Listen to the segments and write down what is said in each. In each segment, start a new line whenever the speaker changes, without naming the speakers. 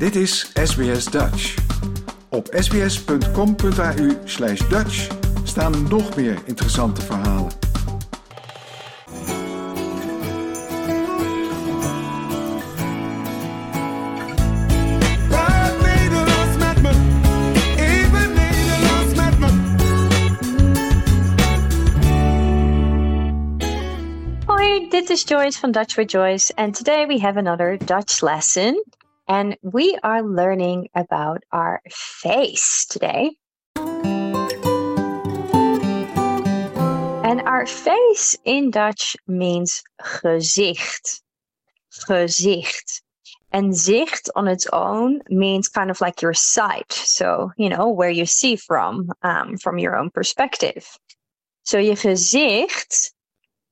Dit is SBS Dutch. Op sbs.com.au slash Dutch staan nog meer interessante verhalen.
Hoi, this is Joyce from Dutch with Joyce, and today we have another Dutch lesson. And we are learning about our face today. And our face in Dutch means gezicht. Gezicht. And zicht on its own means kind of like your sight. So, you know, where you see from, um, from your own perspective. So je gezicht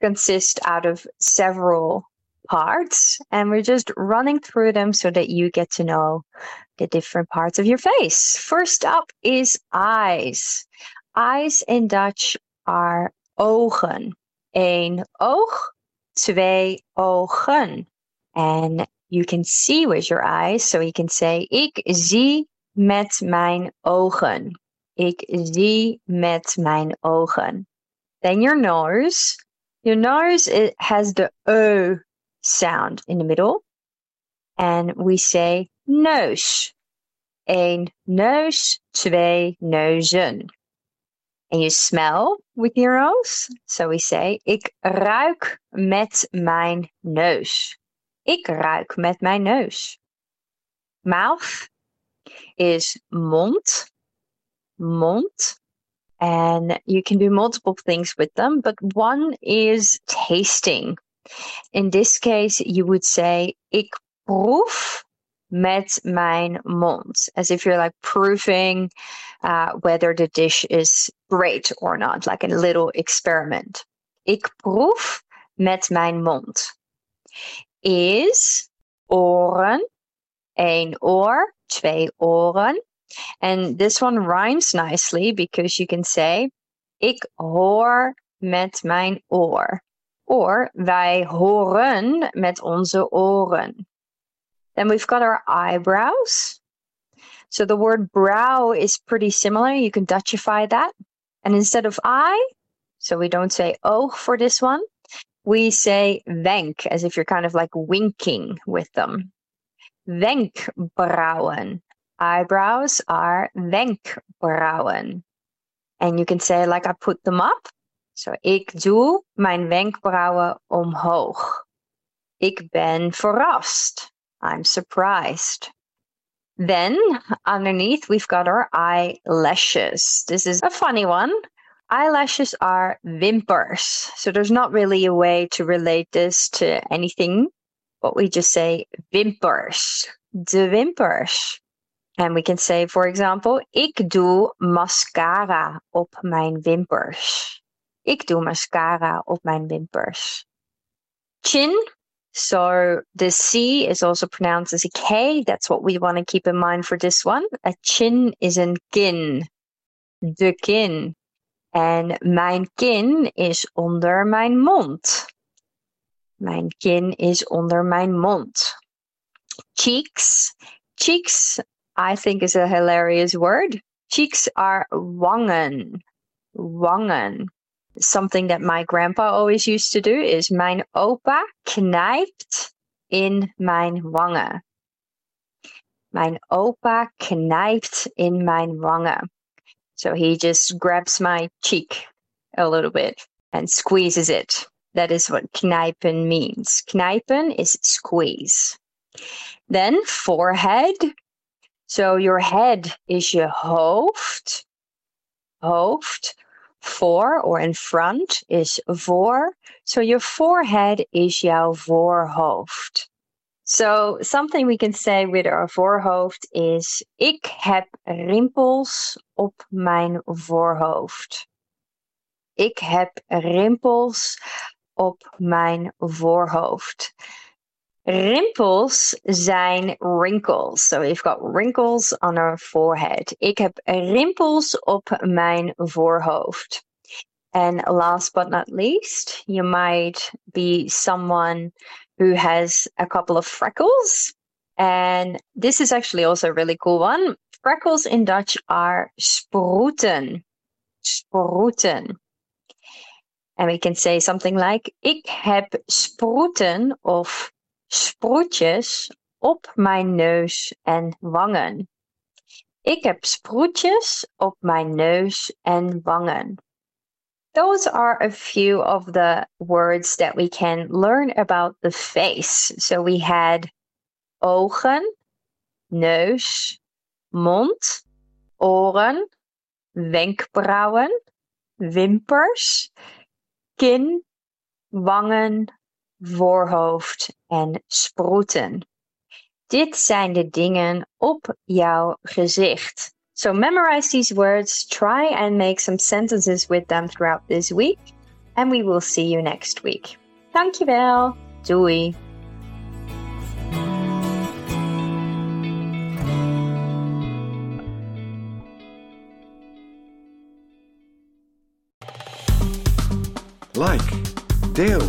consists out of several parts and we're just running through them so that you get to know the different parts of your face. First up is eyes. Eyes in Dutch are ogen. Eén oog, twee ogen. And you can see with your eyes, so you can say ik zie met mijn ogen. Ik zie met mijn ogen. Then your nose. Your nose it has the O sound in the middle. And we say neus. Eén neus, twee neuzen. And you smell with your nose. So we say ik ruik met mijn neus. Ik ruik met mijn neus. Mouth is mond. Mond. And you can do multiple things with them, but one is tasting. In this case, you would say, ik proef met mijn mond, as if you're like proving uh, whether the dish is great or not, like a little experiment. Ik proef met mijn mond. Is oren, één oor, twee oren. And this one rhymes nicely because you can say, ik hoor met mijn oor. Or wij horen met onze oren. Then we've got our eyebrows. So the word brow is pretty similar. You can Dutchify that. And instead of eye, so we don't say oog for this one, we say wenk, as if you're kind of like winking with them. Wenkbrauwen. Eyebrows are wenkbrauwen. And you can say like I put them up. So ik doe mijn wenkbrauwen omhoog. Ik ben verrast. I'm surprised. Then underneath we've got our eyelashes. This is a funny one. Eyelashes are wimpers. So there's not really a way to relate this to anything, but we just say wimpers. De wimpers. And we can say, for example, ik doe mascara op mijn wimpers. Ik doe mascara op mijn wimpers. Chin. So the C is also pronounced as a K. That's what we want to keep in mind for this one. A chin is een kin. De kin. En mijn kin is onder mijn mond. Mijn kin is onder mijn mond. Cheeks. Cheeks, I think, is a hilarious word. Cheeks are wangen. Wangen. Something that my grandpa always used to do is mijn opa knijpt in mijn wangen. Mijn opa knijpt in mijn wangen. So he just grabs my cheek a little bit and squeezes it. That is what knijpen means. Knijpen is squeeze. Then forehead. So your head is je hoofd. Hoofd. Voor or in front is voor. So your forehead is jouw voorhoofd. So something we can say with our voorhoofd is ik heb rimpels op mijn voorhoofd. Ik heb rimpels op mijn voorhoofd. Rimpels zijn wrinkles. So we've got wrinkles on our forehead. Ik heb rimpels op mijn voorhoofd. And last but not least, you might be someone who has a couple of freckles. And this is actually also a really cool one. Freckles in Dutch are sproeten. Sproeten. And we can say something like: Ik heb sproeten of sproetjes op mijn neus en wangen. Ik heb sproetjes op mijn neus en wangen. Those are a few of the words that we can learn about the face. So we had ogen, neus, mond, oren, wenkbrauwen, wimpers, kin, wangen, voorhoofd en sproeten. Dit zijn de dingen op jouw gezicht. So memorize these words, try and make some sentences with them throughout this week, and we will see you next week. Dankjewel. Doei.
Like, deel,